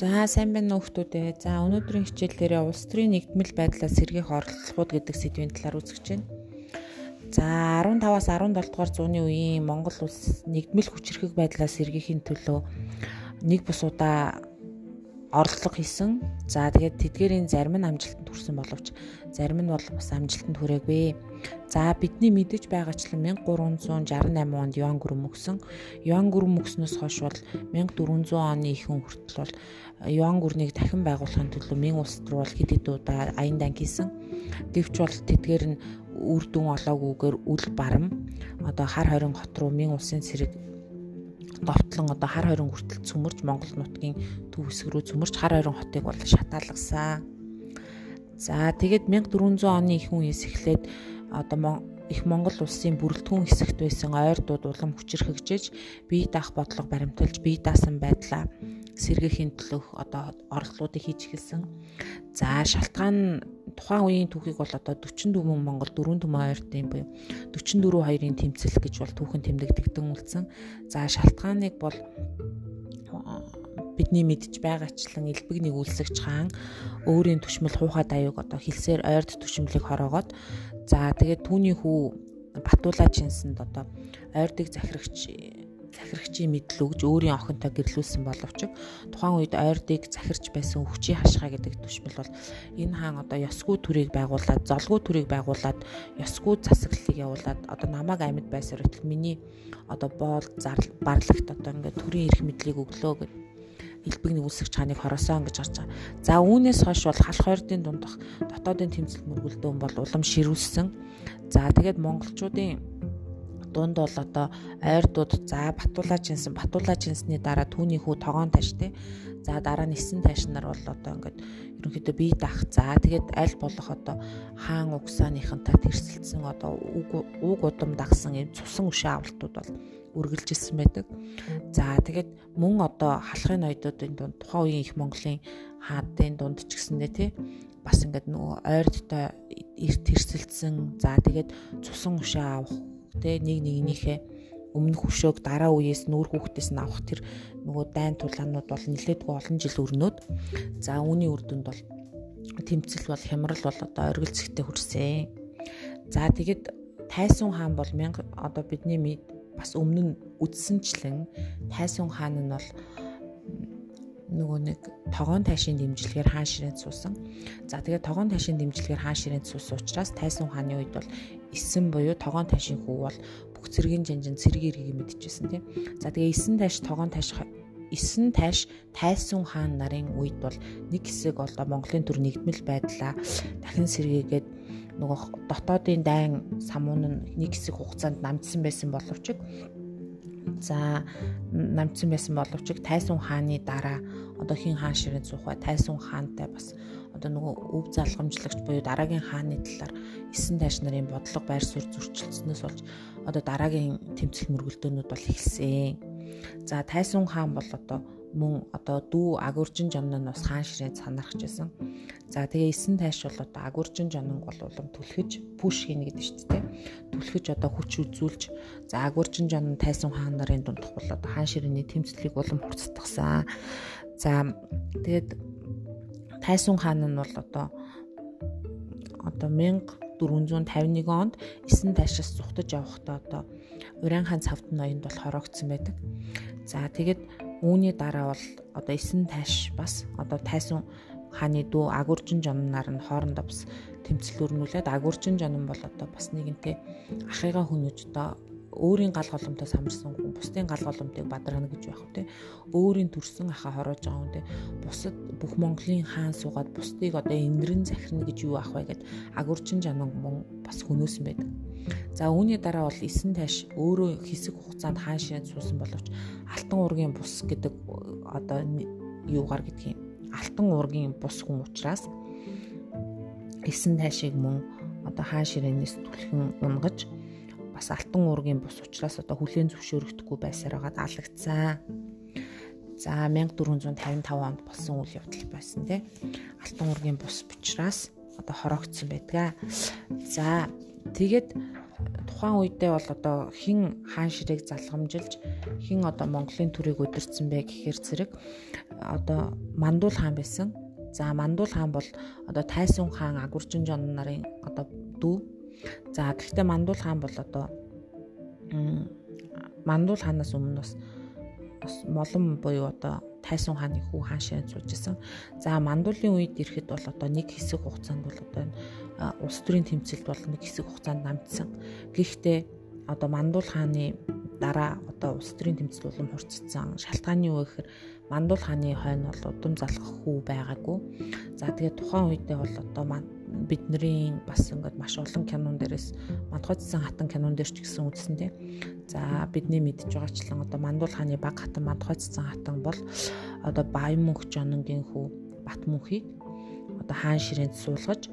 За сайн байна уу хүмүүстээ. За өнөөдрийн хичээлээрээ улс төрийн нэгдмэл байдлаас сэргийх оролдлогууд гэдэг сэдвийн талаар үзэж байна. За 15-аас 17 дугаар зууны үеийн Монгол улс нэгдмэл хүчирхэг байдлаас сэргийхийн төлөө нэг бус удаа орлого хийсэн. За тэгээд тэдгэрийн зарим нь амжилтанд хүрсэн боловч зарим нь бол бас амжилтанд хүрээгүй. За бидний мэдэж байгаачлан 1368 онд юан гүрэм өгсөн. Юан гүрэм өгснөөс хойш бол 1400 оны ихэнх хүртэл бол юан гүрнийг дахин байгуулахын төлөө Мин улс руу хэд хэд удаа аян дан хийсэн. Гэвч бол тэдгээр нь үр дүн олоогүйгээр үл барам одоо хар хорин хот руу Мин улсын цэрэг довтлон одоо хар хорин хүртэл цөмөрж Монгол нутгийн төв хэсэг рүү цөмөрж хар хорин хотыг бол шатаалгасан. За тэгээд 1400 оны их үеэс эхлээд одоо их Монгол улсын бүрэлдэхүүн хэсэгт байсан ойрдууд улам хүчирхэгжиж бие даах бодлого баримталж бие даасан байдлаа сэргээхийн төлөх одоо орлогуудыг хийж эхэлсэн. За шалтгаан тухайн үеийн түүхийг бол одоо 44 мөн Монгол 4 төмөн ойртын буюу 44 хоёрын тэмцэл гэж бол түүхэн тэмдэгдэгдэн үлдсэн. За шалтгааныг бол бидний мэдж байгаачлан элбэг нэг үлсэгч хаан өөрийн төшмөл хуухай даюуг одоо хилсээр ойрд төшмөлийг хороогоод за тэгээд түүний хүү Батуулаа чинсэнд одоо ойрдыг захирагч захирагчийн мэдл өгж өөрийн охинтой гэрлүүлсэн боловч тухайн үед ойрдыг захирч байсан хүчийн хашгаа гэдэг төшмөл бол энэ хаан одоо ёсгүй төрийг байгуулад золгүй төрийг байгуулад ёсгүй засаглалыг явуулаад одоо намайг амьд байсаар байтал миний одоо боол барлагт одоо ингээд төрийн эрх мэдлийг өглөө гэдэг элбэг нэгүсгч хааныг хороосон гэж харж байгаа. За үүнээс хойш бол халах хоёрдын дундах дотоодын тэмцэл мөргөлдөөн бол улам ширүүлсэн. За тэгээд монголчуудын дунд бол одоо ойрдууд за Батулаа чинсэн Батулаа чинсний дараа түүний хүү тогоон таш те за дараа нь эсэн таш нар бол одоо ингээд ерөнхийдөө бие дах за тэгээд аль болох одоо хаан угсааныхантай тэрсэлсэн одоо уг удам дагсан юм цусан үшээ авалтууд бол үргэлжилсэн байдаг. За тэгээд мөн одоо халахын ноёдуудын дунд тухайн үеийн их Монголын хаадын дунд ч гэсэндээ тий бас ингээд нөгөө ойрдтой эрт тэрсэлсэн за тэгээд цусан үшээ авах те нэг нэгнийхээ өмнөх хөшөөг дараа үеэс нүүр хүүхдээс нь авах тэр нөгөө дайн тулаанууд бол нэлээдгүй олон жил өрнөд за үүний үр дүнд бол тэмцэл бол хямрал бол одоо оргил зэгтээ хүрсэн. За тэгэд Тайсун хаан бол мянга одоо бидний бас өмнө нь үдсэнчлэн Тайсун хаан нь бол нөгөө нэг тогоон тайшийн дэмжлэгээр хаан ширээнд суусан. За тэгээд тогоон тайшийн дэмжлэгээр хаан ширээнд суусан учраас Тайсан хааны үед бол эсэн буюу тогоон тайшийн хүү бол бүх цэргийн жанжин цэрэг иргийг мэдчихсэн тийм. За тэгээ эсэн тайш тогоон тайш эсэн тайш тайсан хаан нарын үед бол нэг хэсэг одоо Монголын төр нэгдмэл байдлаа дахин сэргээгээд нөгөө дотоодын дайн самуун нь нэг хэсэг хугацаанд намжсан байсан боловч За намцсан байсан боловч Тайсун хааны дараа одоо хин хаан ширээн суух Тайсун хаантай бас одоо нөгөө өв залгамжлагч буюу дараагийн хааны талаар эсэн тайш нарын бодлого байр суурь зөрчилдснөөс болж одоо дараагийн тэмцэл мөргөлдөөнүүд бол эхэлсэн. За Тайсун хаан бол одоо мөн одоо дүү агуржин жонн нь бас хаан ширээ санаарч байсан. За тэгээ эсэн тайш бол одоо агуржин жонн бол улам түлхэж пүш хийнэ гэдэг шүү дээ. Түлхэж одоо хүч үзүүлж за агуржин жонн тайсан хаан нарын дундх бол одоо хаан ширээний тэмцлийг улам хурцтгсан. За тэгээд тайсан хаан нь бол одоо одоо 1451 онд эсэн тайшаас зүхтэж явахдаа одоо Уран хаан цавд ноёнд бол хороогдсон байдаг. За тэгээд Үүний дараа бол одоо эсэн тайш бас одоо тайсан хааны дүү агуржин жоннаар нь хоорондоо бас тэмцэл өрнүүлээд агуржин жонн бол одоо бас нэгэнтээ ахыгаа одоо өөрийн гал голомтой самарсан хүн бусдын гал голомтыг бадрахна гэж байх үү те өөрийн төрсөн ахаа хороож байгаа хүн те бусад бүх Монголын хаан суугаад бусдыг одоо инэрэн захирна гэж юу ах вэ гэд агурчин жанан мөн бас хөнөөсөн байдаг. За үүний дараа бол эсэн тайш өөрөө хэсэг хугацаанд хаан ширээд суусан боловч алтан уургийн бус гэдэг одоо юугаар гэдгийг алтан уургийн бус хүн учраас эсэн тайшийг мөн одоо хаан ширээнээс түлхэн унгаж бас алтан уургийн бус учраас одоо хүлээн зөвшөөрөгдөхгүй байсаар байгаад алагдсан. За 1455 онд болсон үйл явдал байсан тий. Алтан уургийн бус учраас одоо хороогдсон байдгаа. За тэгээд тухайн үедээ бол одоо хин хаан ширээг залгамжилж хин одоо Монголын төрийг өдөрцөн бэ гэхээр зэрэг одоо Мандул хаан байсан. За Мандул хаан бол одоо Тайсун хаан Агурчин жон нарын одоо дүү. За гэхдээ Мандул хаан бол одоо Мандул хаанаас өмнө бас бас молон буюу одоо тайсан хааны хүү хаан ширэн сууж исэн. За мандуулын үед ирэхэд бол одоо нэг хэсэг хугацаанд бол одоо улс төрийн тэмцэлд бол нэг хэсэг хугацаанд намжсан. Гэхдээ одоо мандуул хааны дараа одоо улс төрийн тэмцэл улам хурцсан. Шалтгааны юу гэхээр мандуул хааны хойно бол удам залгах хүү байгаагүй. За тэгээд тухайн үедээ бол одоо бидний бас ингээд маш олон кинон дээрээс мандхойцсан хатан кинон дээр ч гэсэн үзсэн тийм. За бидний мэдж байгаачлан одоо Мандул хааны баг хатан мандхойцсан хатан бол одоо Баян-мөнх жононгийн хүү Батмөнхийг одоо хаан ширээнд суулгаж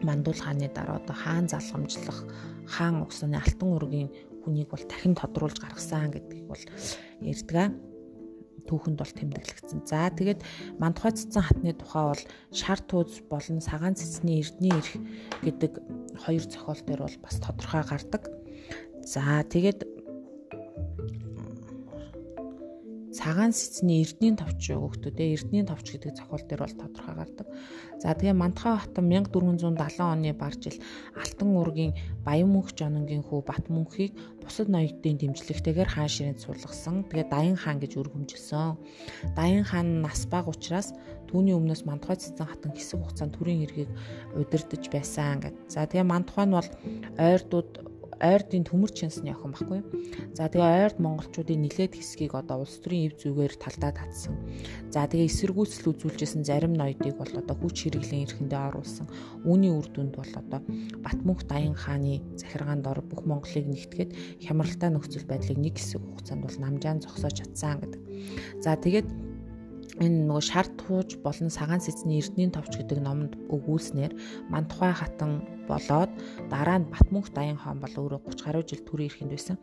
Мандул хааны дараа одоо хаан залгамжлах хаан угсны алтан ургийн хүнийг бол дахин тодруулж гаргасан гэдгийг бол ярьдаг түүхэнд бол тэмдэглэгдсэн. За тэгээд мандхойцсон хатны тухай бол шар тууз болон сагаан цэцний эрдний эрх гэдэг хоёр зохиол дээр бол бас тодорхой гардаг. За тэгээд цагаан сэцний эрдний товч те эрдний товч гэдэг зохиол дээр бол тодорхой гардаг. За тэгээ Мандхай хатан 1470 оны бар жил Алтан ургийн Баян мөнх жононгийн хүү Бат мөнхийг бусад ноёдын дэмжлэгтэйгээр хаан ширээнд суулгасан. Тэгээ Даян хаан гэж өргөмжилсөн. Даян хаан нас бага учраас түүний өмнөөс Мандхай цэцэн хатан хэсэг хугацаанд төрийн эргийг удирдах байсан гэд. За тэгээ Мандхай нь бол ойрдууд ойрдын төмөр чинсны охин баггүй. За тэгээ ойрд монголчуудын нилээд хэсгийг одоо улс төрийн эв зүгээр талдаа татсан. За тэгээ эсэргүүцэл үзүүлжсэн зарим ноёдыг бол одоо хүч хэрэглэн эрхэндээ оруулсан. Үүний үр дүнд бол одоо Батмөнх Даян хааны захиргаанд ор бүх Монголыг нэгтгээд хямралтай нөхцөл байдлыг нэг хэсэг хугацаанд бол намжаан зогсоож чадсан гэдэг. За тэгээд энэ нөгөө шар тууж болон сагаан сэцний эрдний товч гэдэг номонд өгүүлснээр Мантухай хатан болоод дараа нь Батмөнх Даян хаан бол өөрөө 30 гаруй жил төрийн эрхэнд байсан.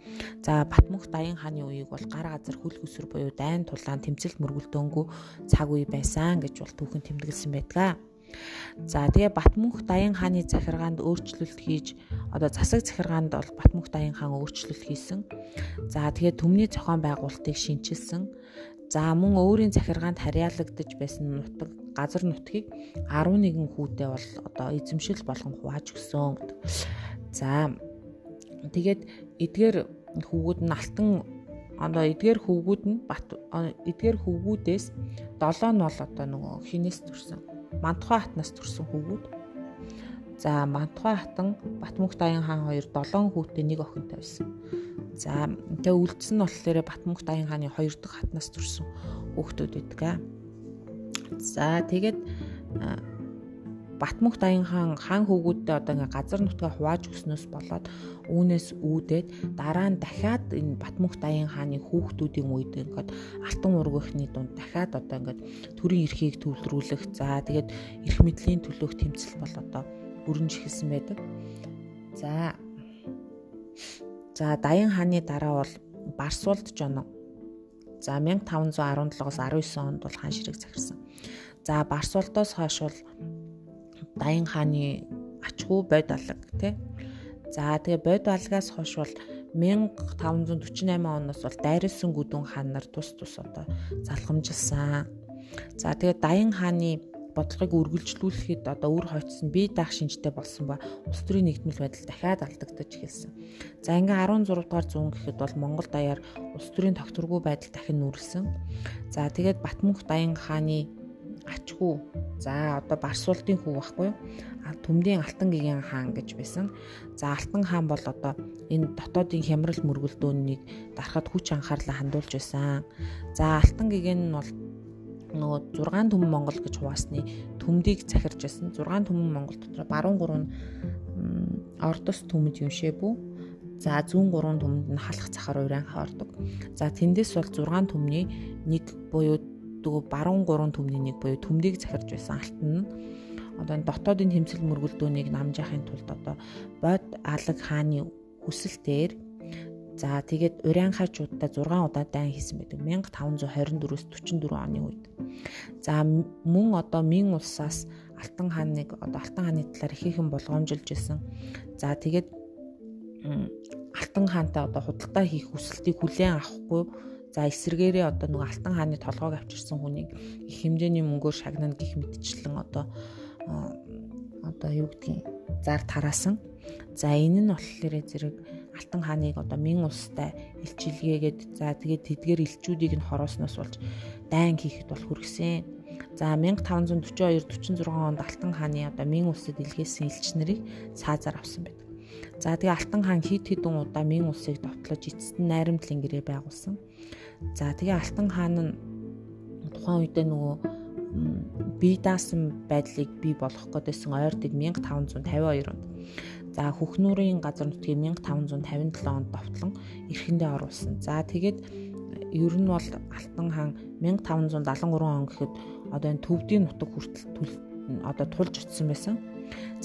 За Батмөнх Даян хааны үеийг бол гар газар хөл хөсөр буюу дайн тулаан тэмцэлт мөргөлдөөнгүү цаг үе байсан гэж бол түүхэн тэмдэглэсэн байдаг. За тэгээ Батмөнх Даян хааны захиргаанд өөрчлөлт хийж одоо засаг захиргаанд бол Батмөнх Даян хаан өөрчлөлт хийсэн. За тэгээ төмний зохион байгуулалтыг шинчилсэн. За мөн өөрийн захиргаанд харьяалагдж байсан нутаг газар нутгийг 11 хүүтэй бол одоо эзэмшил болгон хувааж өгсөн. За тэгээд эдгээр хүүгүүд нь алтан одоо эдгээр хүүгүүд нь бат эдгээр хүүгүүдээс 7 нь бол одоо нөгөө хинээс төрсэн. Мантухай хатнаас төрсэн хүүгүүд. За Мантухай хатан Батмөнх Даян хаан хоёр 7 хүүтэй нэг охинтой байсан. За тэгээ үлдсэн нь болохоор Батмөнх Даян хааны 2 дахь хатнаас төрсэн хүүхдүүд байдаг. За тэгээд Батмөнх Даян хаан хаан хөвгүүдтэй одоо ингээ газар нутгаа хувааж өгснөөс болоод үүнээс үүдээд дараа нь дахиад энэ Батмөнх Даян хааны хүүхдүүдийн үед ингээд алтан ургийнхны дунд дахиад одоо ингээд төрийн эрхийг төвлөрүүлэх за тэгээд эрх мэдлийн төлөөх тэмцэл бол одоо бүрэнж эхэлсэн байдаг. За За Даян хааны дараа бол Барсуулд жоноо. За 1517-оос 19 онд бол хаан ширэг захирсан. За Барсуулдоос хойш бол Даян хааны ачгүй бод алаг тий. За тэгээ бод алгаас хойш бол 1548 оноос бол дайрсан гүдэн хаан нар тус тус одоо залхамжилсан. За тэгээ Даян хааны бодлогыг үргэлжлүүлэхэд одоо үр хойцсон бие даах шинжтэй болсон ба улс төрийн нэгдмэл байдал дахиад алдагдаж эхэлсэн. За ингээ 16 дугаар зуун гэхэд бол Монгол даяар улс төрийн тогтворгүй байдал дахин нүрэлсэн. За тэгээд Батмөнх Даян хааны ачгүй за одоо Барсуултын хүү байхгүй юу? Төмдийн Алтан гэгийн хаан гэж байсан. За Алтан хаан бол одоо энэ дотоодын хямрал мөргөлдөөнийг дарахад хүч анхаарлаа хандуулж байсан. За Алтан гэгийн нь бол нөгөө 6 төмөн Монгол гэж хуваасны төмдийг захирж байсан. 6 төмөн Монгол дотор баруун 3 ордос төмөд юмшээбүү. За зүүн 3 төмөнд нь халах цахар урианхаа ордог. За тэндээс бол 6 төмний нэг буюу дөө баруун 3 төмний нэг буюу төмдийг захирж байсан алтан нь одоо дотоодын тэмцэл мөргөлдөөнийг намжаахын тулд одоо бод алаг хааны хүсэлтээр За тэгээд Урианхайчуудтай 6 удаа дайн хийсэн байдаг. 1524-с 44 оны үед. За мөн одоо Мин улсаас Алтан хааныг одоо Алтан хааны талаар ихээхэн болгоомжилж исэн. За тэгээд алтан хаантай одоо худалдаа хийх хүсэлтийг хүлээн авахгүй за эсэргээрээ одоо нөгөө алтан хааны толгойг авчирсан хүнийг их хэмжээний мөнгөөр шагнана гих мэтчлэн одоо одоо юу гэдгийг зар тараасан. За энэ нь болохоор зэрэг алтан хааныг одоо мин устай илчилгээгээд за тэгээд тэдгээр илчүүдийг нь хороосноос болж дайн хийхэд бол хүргэсэн. За 1542 46 онд алтан хааны одоо мин усад илгээсэн элч нарыг цаазаар авсан байдаг. За тэгээ алтан хаан хид хідэн удаа мин усыг довтлож эцэст нь найрамдлын гэрээ байгуулсан. За тэгээ алтан хаан нь тухайн үедээ нөгөө бие даасан байдлыг бий болгох гэдсэн ойртыг 1552 онд. За Хөхнүүрийн газар нутгийг 1557 онд довтлон эрхэндээ оруулсан. За тэгээд ер нь бол Алтан хаан 1573 он гэхэд одоо энэ төвдийн нутаг хүртэл одоо тулж очсон байсан.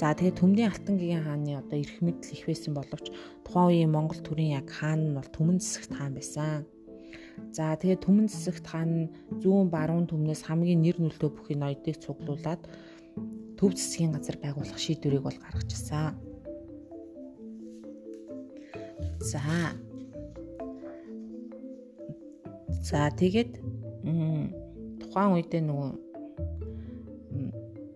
За тэгээд Төмдийн Алтан гигийн хааны одоо эрх мэдэл их байсан боловч тухайн үеийн Монгол төрийн яг хаан нь бол Түмэн Цэсэгт хаан байсан. За тэгээд Түмэн Цэсэгт хаан зүүн баруун төмнөөс хамгийн нэр нөлөө бүхий ноёдыг цуглуулад төв засгийн газар байгуулах шийдвэрийг бол гаргачихсан. За. За тэгээд тухайн үедээ нөгөө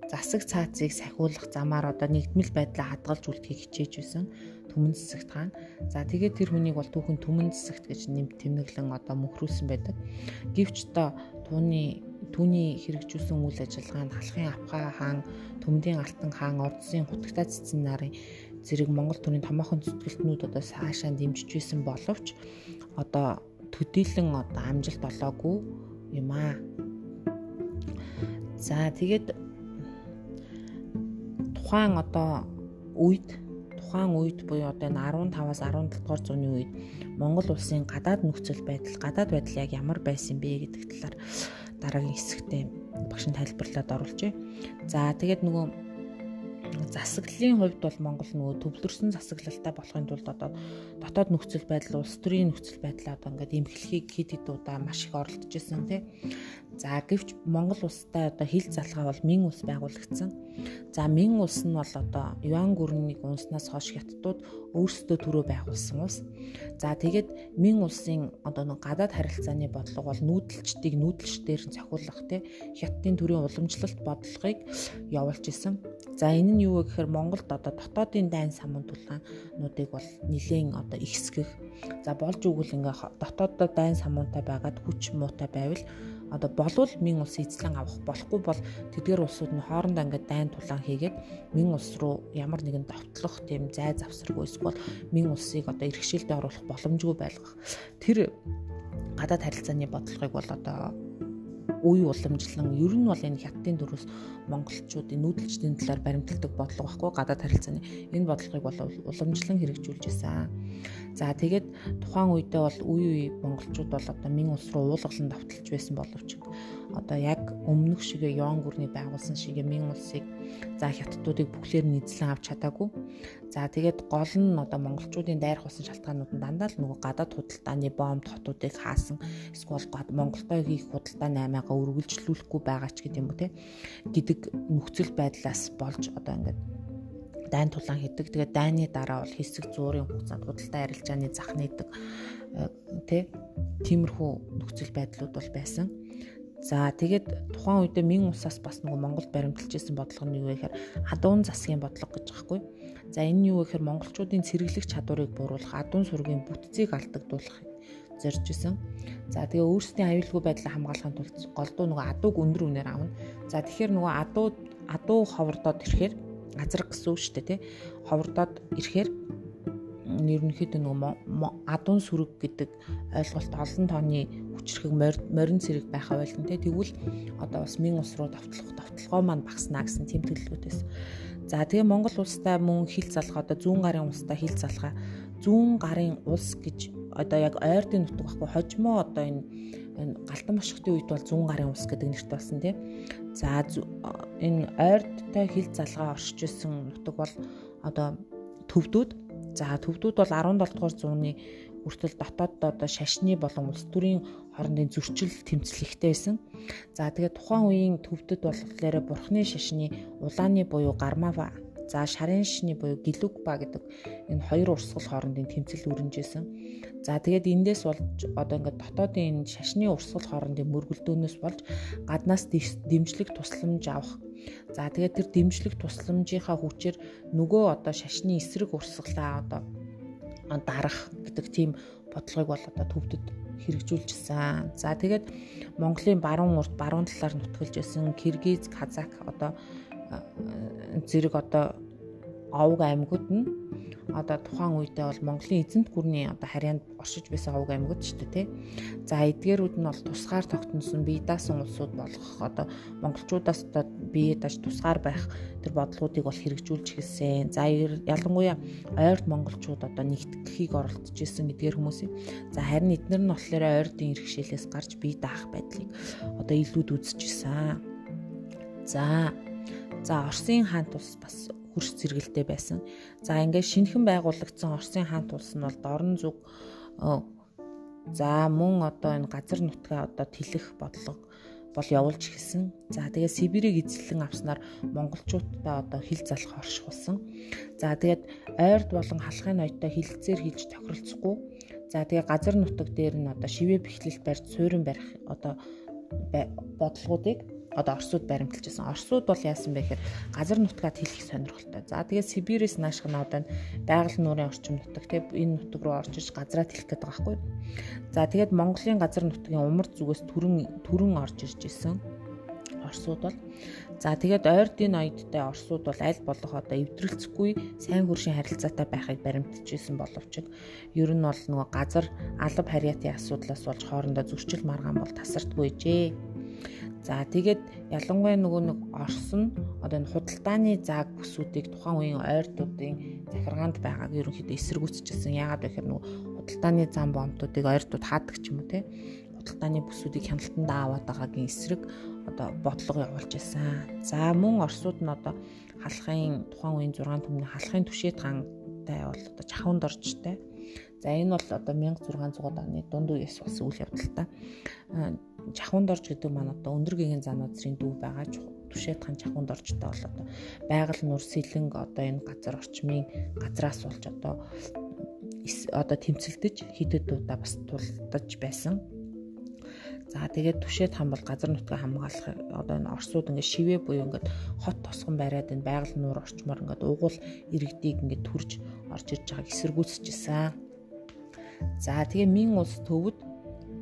засаг цаацыг сахиулах замаар одоо нэгдмэл байдлаа хадгалж үлдэхийг хичээж байсан түмэн цэцэгт хаан. За тэгээд тэр хүнийг бол түүхэн түмэн цэцэгт гэж нэмт тэмдэглэн одоо мөхрүүлсэн байдаг. Гэвч одоо түүний түүний хэрэгжүүлсэн үйл ажиллагаанд халахын авхаа хаан, төмдийн алтан хаан, ордсын хутагтаа цэцэн нарын зэрэг Монгол төрийн томоохон зүтгэлтнүүд одоо цаашаа дэмжиж байсан боловч одоо төдийлөн одоо амжилт олоогүй юм аа. За тэгээд тухайн одоо үед тухайн үед буюу одоо энэ 15-аас 17 дугаар зууны үед Монгол улсын гадаад нөхцөл байдал, гадаад байдал яг ямар байсан бэ гэдэг талаар дараагийн хэсэгтээ багш нь тайлбарлаад оруулжээ. За тэгээд нөгөө засаглалын хувьд бол Монгол нөгөө төвлөрсөн засаглалтай болохын тулд одоо дотоод нөхцөл байдал, улс төрийн нөхцөл байдлаа одоо ингээд эмхлэхийг хэд хэд удаа маш их оролдож исэн тий. За гэвч Монгол улстай одоо хил залгаа бол Мин улс байгуулагдсан. За Мин улс нь бол одоо Юан гүрнийг унснаас хойш хятадууд өөрсдөө төрөө байгуулсан улс. За тэгээд Мин улсын одоо нэг гадаад харилцааны бодлого бол нүүдэлчдийг нүүдэлчдээр нь цохиулах тий хятадын төрийн уламжлалт бодлогыг явуулж исэн. За энэ нь юу вэ гэхээр Монголд одоо дотоодын дайн самун тулгаануудыг бол нэлээд одоо ихсгэх. За болж өгвөл ингээ дотооддоо дайн самуунтай байгаад хүч муутай байвал одоо болвол мин улс эзлэн авах болохгүй бол тэдгээр улсууд нь хоорондоо ингээд дайн тулаан хийгээд мин улс руу ямар нэгэн довтлох тийм зай завсаргүй эсвэл мин улсыг одоо иргэшилтэд оруулах боломжгүй байлгах тэр гадаад харилцааны бодлогыг бол одоо үе уламжлан ер нь бол энэ хятадын дөрөс монголчуудын нүүдэлчдийн талаар баримталдаг бодлого байхгүй гадаад харилцааны энэ бодлогыг бол уламжлан хэрэгжүүлж байсан. За тэгээд тухайн үедээ бол үе үе монголчууд бол одоо мин улс руу уулгалан давталж байсан боловч одоо яг өмнөх шигээ Йон гүрний байгуулсан шигээ мин улсыг за хятадуудыг бүхлээр нь эзлэн авч чадаагүй. За тэгээд гол нь одоо монголчуудын дайрах усан шалтгаанууд нь дандаа л нөгөө гадаад худалдааны бомб хотуудыг хаасан эсвэл Монголтой хийх худалдаа наймаага үргэлжлүүлэхгүй байгаа ч гэдэм үү те гэдэг нөхцөл байдлаас болж одоо ингээд дайн тулаан хийдэг. Тэгээд дайны дараа бол хэсэг зуурын хугацаанд худалдаа арилжааны зах нээдэг тэ тиймэрхүү нөхцөл байдлууд бол байсан. За тэгээд тухайн үедээ мин усаас бас нөгөө Монголд баримталж исэн бодлого нь юу вэ гэхээр адуун засгийн бодлого гэж байхгүй. За энэ нь юу вэ гэхээр монголчуудын цэрэглэх чадварыг бууруулах, адуун сургийн бүтцийг алдагдуулах зорж исэн. За тэгээ өөрсдийн аюулгүй байдлаа хамгаалахын тулд голдуу нөгөө адууг өндөр үнээр авна. За тэгэхээр нөгөө адуу адуу ховордоод ирэхээр газар гэсэн үг шүү дээ тий. Ховордоод ирэхээр ерөнхийдөө нөгөө адуун сүрэг гэдэг ойлголт олон тооны хүчрхэг морин цэрэг байхаа байлган тий. Тэгвэл одоо бас мин ус руу давтлах давталгоо маань багснаа гэсэн тийм төлөвлөгөөтэйс. За тэгээ Монгол улстай мөн хил залгаа одоо зүүн гарын улстай хил залгаа зүүн гарын улс гэж одоо яг ойрдын нутаг байхгүй хожимо одоо энэ энэ галтан бошхтын үед бол зүүн гарын улс гэдэг нэрт болсон тийм. За энэ ойрдтой хил залгаа оршиж исэн нутаг бол одоо төвдүүд. За төвдүүд бол 17 дугаар зууны хүртэл дотооддоо одоо шашны болон улс төрийн хоорондын зөрчил тэмцэлхтэй байсан. За тэгээд тухайн үеийн төвдөд болохоор бурхны шашны улааны буюу гармава За шарын шишний буюу Гэлүгба гэдэг энэ хоёр урсгал хоорондын тэмцэл өрнжсэн. За тэгээд эндээс болж одоо ингээд дотоодын шашны урсгал хоорондын мөргөлдөөнөөс болж гаднаас дэмжлэг тусламж авах. За тэгээд тэр дэмжлэг тусламжийнхаа хүчээр нөгөө одоо шашны эсрэг урсгалаа одоо дарах гэдэг тийм бодлогыг бол одоо төвдөд хэрэгжүүлжсэн. За тэгээд Монголын баруун урд баруун талаар нутгалж байсан Киргиз, Казак одоо зэрэг одоо овг аймагуд нь одоо тухайн үедээ бол Монголын эзэнт гүрний одоо харьяанд оршиж байсан овг аймагуд шүү дээ тий. За эдгээрүүд нь бол тусгаар тогтносон бие даасан улсууд болох одоо монголчуудаас одоо бие даж тусгаар байх тэр бодлогуудыг бол хэрэгжүүлж эхэлсэн. За ялангуяа ойрд монголчууд одоо нэгтгэхийг оролдож исэн эдгээр хүмүүсийн. За харин эдгээр нь болохоор ойрдын иргэшээлээс гарч бие даах байдлыг одоо илүүд үзчихсэн. За За Оросын хаант улс бас хөрс зэрэгэлтэй байсан. За ингээд шинэхэн байгуулагдсан Оросын хаант улс нь бол дорн зүг за мөн одоо энэ газар нутгаа одоо тэлэх бодлого бол явуулж эхэлсэн. За тэгээ Сибирийг эзлэн авснаар монголчуудаа одоо хил залах оршихулсан. За тэгээд ойрд болон халахын ноётой хилцээр хийж тохиролцохгүй. За тэгээ газар нутаг дээр нь одоо шивээ бэхлэлт барьж суурин барих одоо бодлогуудыг одоо Оросууд баримталж байсан. Оросууд бол яасан бэ гэхээр газар нутгаад хэлэх сонирхолтой. За тэгээд Сибирээс нааших нь одоо байгаль нуурын орчим нутаг тэг энэ нутаг руу орж иж газраа тэлэх гэдэг байгаа байхгүй. За тэгээд Монголын газар нутгийн умард зүгээс түрэн түрэн орж ирж исэн. Оросууд бол за тэгээд ойрдын оюдтай Оросууд бол аль болох одоо эвдрэлцэхгүй сайн хөршийн харилцаатай байхыг баримтж исэн боловч ер нь бол нөгөө газар алба харьяатын асуудлаас болж хоорондоо зөрчил маргаан бол тасардгүй жээ. За тэгээд ялангуяа нөгөө нэг Орос нь одоо энэ худалдааны зааг бүсүүдийг тухайн үеийн ойртуудын захиргаанд байгааг ерөнхийдөө эсэргүүцчихсэн. Яагаад вэ гэхээр нөгөө худалдааны зам бомтуудыг ойртууд хаадаг ч юм уу те. Худалдааны бүсүүдийг хяналтанд аваад байгаагийн эсрэг одоо бодлого явуулж байсан. За мөн Оросууд нь одоо халахын тухайн үеийн 6 түмний халахын түшээд хантай бол одоо чахунд оржтэй. За энэ бол одоо 1600-аад оны дунд үеэс болсон үйл явдал та жахунд орж гэдэг маань одоо өндөр гэгийн занууд зэрийн дүү байгаа түшээдхан жахунд оржтой бол одоо байгаль нур сэлэнг одоо энэ газар орчмын газраас болж одоо одоо тэмцэлдэж хидэд удаа бас тулдаж байсан. За тэгээд түшээд хам бол газар нутгаа хамгаалах одоо энэ орсууд ингээд шивээ буюу ингээд хот тосгон бариад энэ байгаль нуур орчмоор ингээд угуул иргэдийг ингээд төрж орж ирж байгааг эсэргүүцчихсэн. За тэгээ мин улс төвд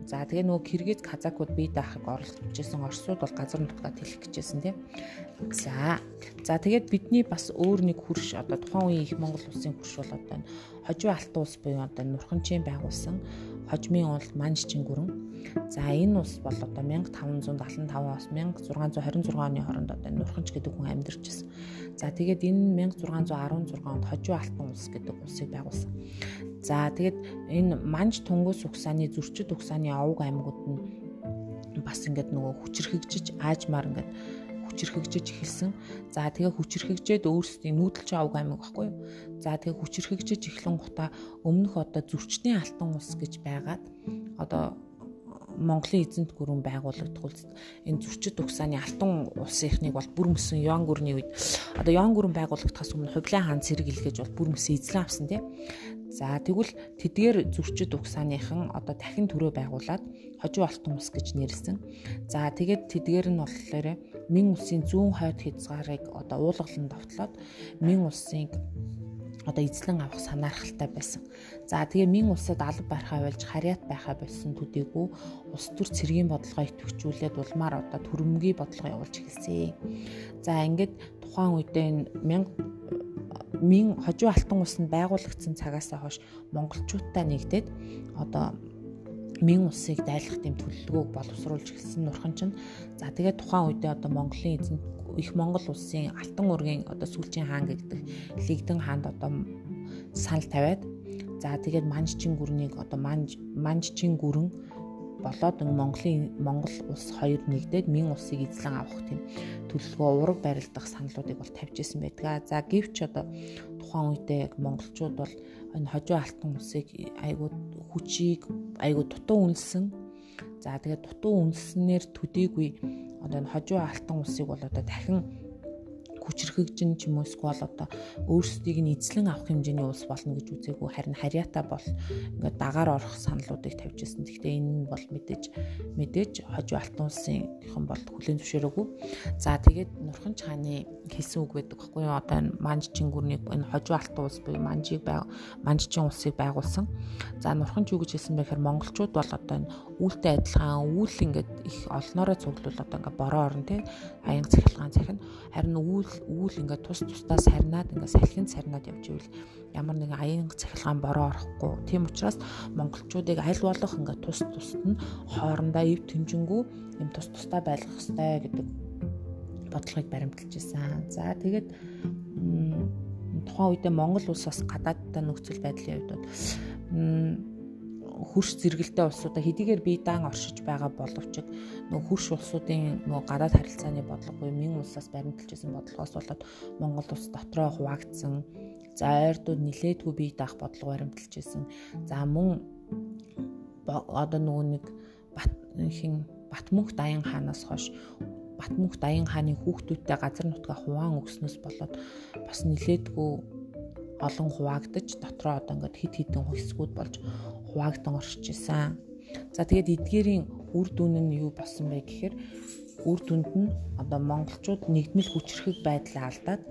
За тэгээ нөгөө Киргиз казакууд бие даахыг оролцож Оросууд бол газар нутгаа тэлэх гэжсэн тийм. За. За тэгээд бидний бас өөр нэг хөрш одоо тухайн үеийн их Монгол улсын хөрш бол одоо хожуу алтан улс буюу одоо Нурханчийн байгуулсан хожмын уул Манжчин гүрэн. За энэ улс бол одоо 1575-аас 1626 оны хооронд одоо Нурханч гэдэг хүн амьдарч байсан. За тэгээд энэ 1616 онд хожуу алтан улс гэдэг улсыг байгуулсан. За тэгээд энэ Манж Тунгус угсааны зөрчид угсааны овг аймагуд нь бас ингээд нөгөө хүчрхэгжиж аажмаар ингээд хүчрхэгжиж эхэлсэн. За тэгээ хүчрхэгжээд өөрсдийн нүүдэлч авг аймаг байхгүй юу. За тэгээ хүчрхэгжиж эхлэн гутаа өмнөх одоо зөрчний алтан улс гэж байгаад одоо Монголын эзэнт гүрэн байгуулагдах үлд энэ зөрчид угсааны алтан улсынхныг бол бүр мөсөн Ян гүрний үед одоо Ян гүрэн байгуулагдахаас өмнө Хувлаа хаан цэрэг илгээж бол бүр мөсөн эзлэн авсан тийм. За тэгвэл тэдгээр зөрчид угсааныхан одоо дахин төрөө байгуулад хожуу алтан ус гэж нэрлсэн. За тэгээд тэдгээр нь болохоор Мин улсын зүүн хойд хязгаарыг одоо уулгалан довтлоод Мин улсын одоо эзлэн авах санаархалтай байсан. За тэгээ Мин улсад алба барихаа болж харьяат байхаа болсон төдийгүй улс төр цэргийн бодлогоо идэвхжүүлээд улмаар одоо төрөмгийн бодлого явуулж эхэлсэн. За ингээд тухайн үедээ энэ Мин хожуу алтан улсанд байгуулагдсан цагаасаа хойш монголчуудаа нэгдээд одоо Мин улсыг дайлах гэм төлөвлөгөөг боловсруулж эхэлсэн нурхан чинь за тэгээд тухайн үедээ одоо Монголын эзэн их Монгол улсын алтан ургийн одоо сүүлчийн хаан гэдэг лигдэн хаанд одоо санал тавиад за тэгээд манжчин гүрнийг одоо манж манжчин гүрэн болоод Монголын Монгол улс хоёр нэгдээд Мин улсыг эзлэн авах тийм төлөвлөгөө ураг барилдах саналуудыг бол тавьж исэн байдаг. За гэвч одоо тухайн үедээ монголчууд бол энэ хожуу алтан улсыг айгуу хүчийг айгуу дутуу үнэлсэн. За тэгээд дутуу үнэлснээр төдийгүй одоо энэ хожуу алтан улсыг бол одоо дахин хүчрхэгжин ч юм уу эсвэл одоо өөрсдийг нь эзлэн авах хэмжээний улс болно гэж үзээгүй харин харьяатаа бол ингээд дагаар орох саналуудыг тавьж ирсэн. Гэхдээ энэ нь бол мэдээж мэдээж хожуу алтан улсын гихэн бол хүлэн зөвшөөрөөгүй. За тэгээд Нурхан чааны хэлсэн үг байдаг байхгүй юу? Одоо энэ манжчин гүрний энэ хожуу алтан улс буюу манжийг манжчин улсыг байгуулсан. За Нурхан ч юу гэж хэлсэн бэ гэхээр монголчууд бол одоо энэ үүлтэй адилхан үйл ингээд их олноороо цуглуул одоо ингээд бороо орно тий аян цахилгаан захин харин үйл үйл ингээд тус тусдаа сарнаад ингээд салхинд сарнаад явж ивэл ямар нэгэн аян цахилгаан бороо орохгүй. Тийм учраас монголчуудыг аль болох ингээд тус тусд нь хоорондоо ив тэнжингүү юм тус тусдаа байлгах хэрэгтэй гэдэг бодлогыг баримталж ирсэн. За тэгээд тухайн үедээ Монгол улс бас гадаадтай нөхцөл байдлын хувьд хөрш зэрэгэлтэй улсуудаа хэдийгээр бие даан оршиж байгаа боловч нөө хөрш улсуудын нөө гадаад харилцааны бодлого буюу мэн улсаас баримталжсэн бодлогоос болоод Монгол улс дотроо хуваагдсан. За ойрдууд нилээдгүй бие даах бодлого баримталжсэн. За мөн одоо нөгөө нэг бат хин Батмөнх Даян хаанаас хойш Батмөнх Даян хааны хүүхдүүдтэй газар нутгаа хуваан өгснөөс болоод бас нилээдгүй олон хуваагдаж дотроо одоо ингээд хид хідэн хэсгүүд болж хуваагдан оршиж исэн. За тэгээд эдгээрийн үр дүн нь юу болсон бэ гэхээр үр дүнд нь одоо монголчууд нэгдмэл хүчрхэг байдлаа алдаад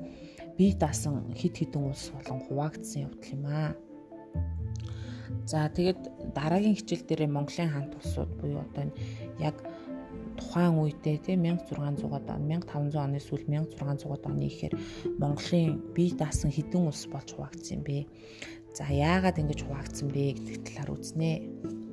бие даасан хид хідэн улс болон хуваагдсан явдал юм аа. За тэгээд дараагийн хичээл дээр Монголын хаант улсууд буюу одоо яг тухайн үедээ тийм 1600-аад он 1500 оны сүүл 1600-аад оны ихээр Монголын бие даасан хідэн улс болж хуваагдсан юм бэ. За яагаад ингэж хуваагдсан бэ гэдэг талаар үзнэ.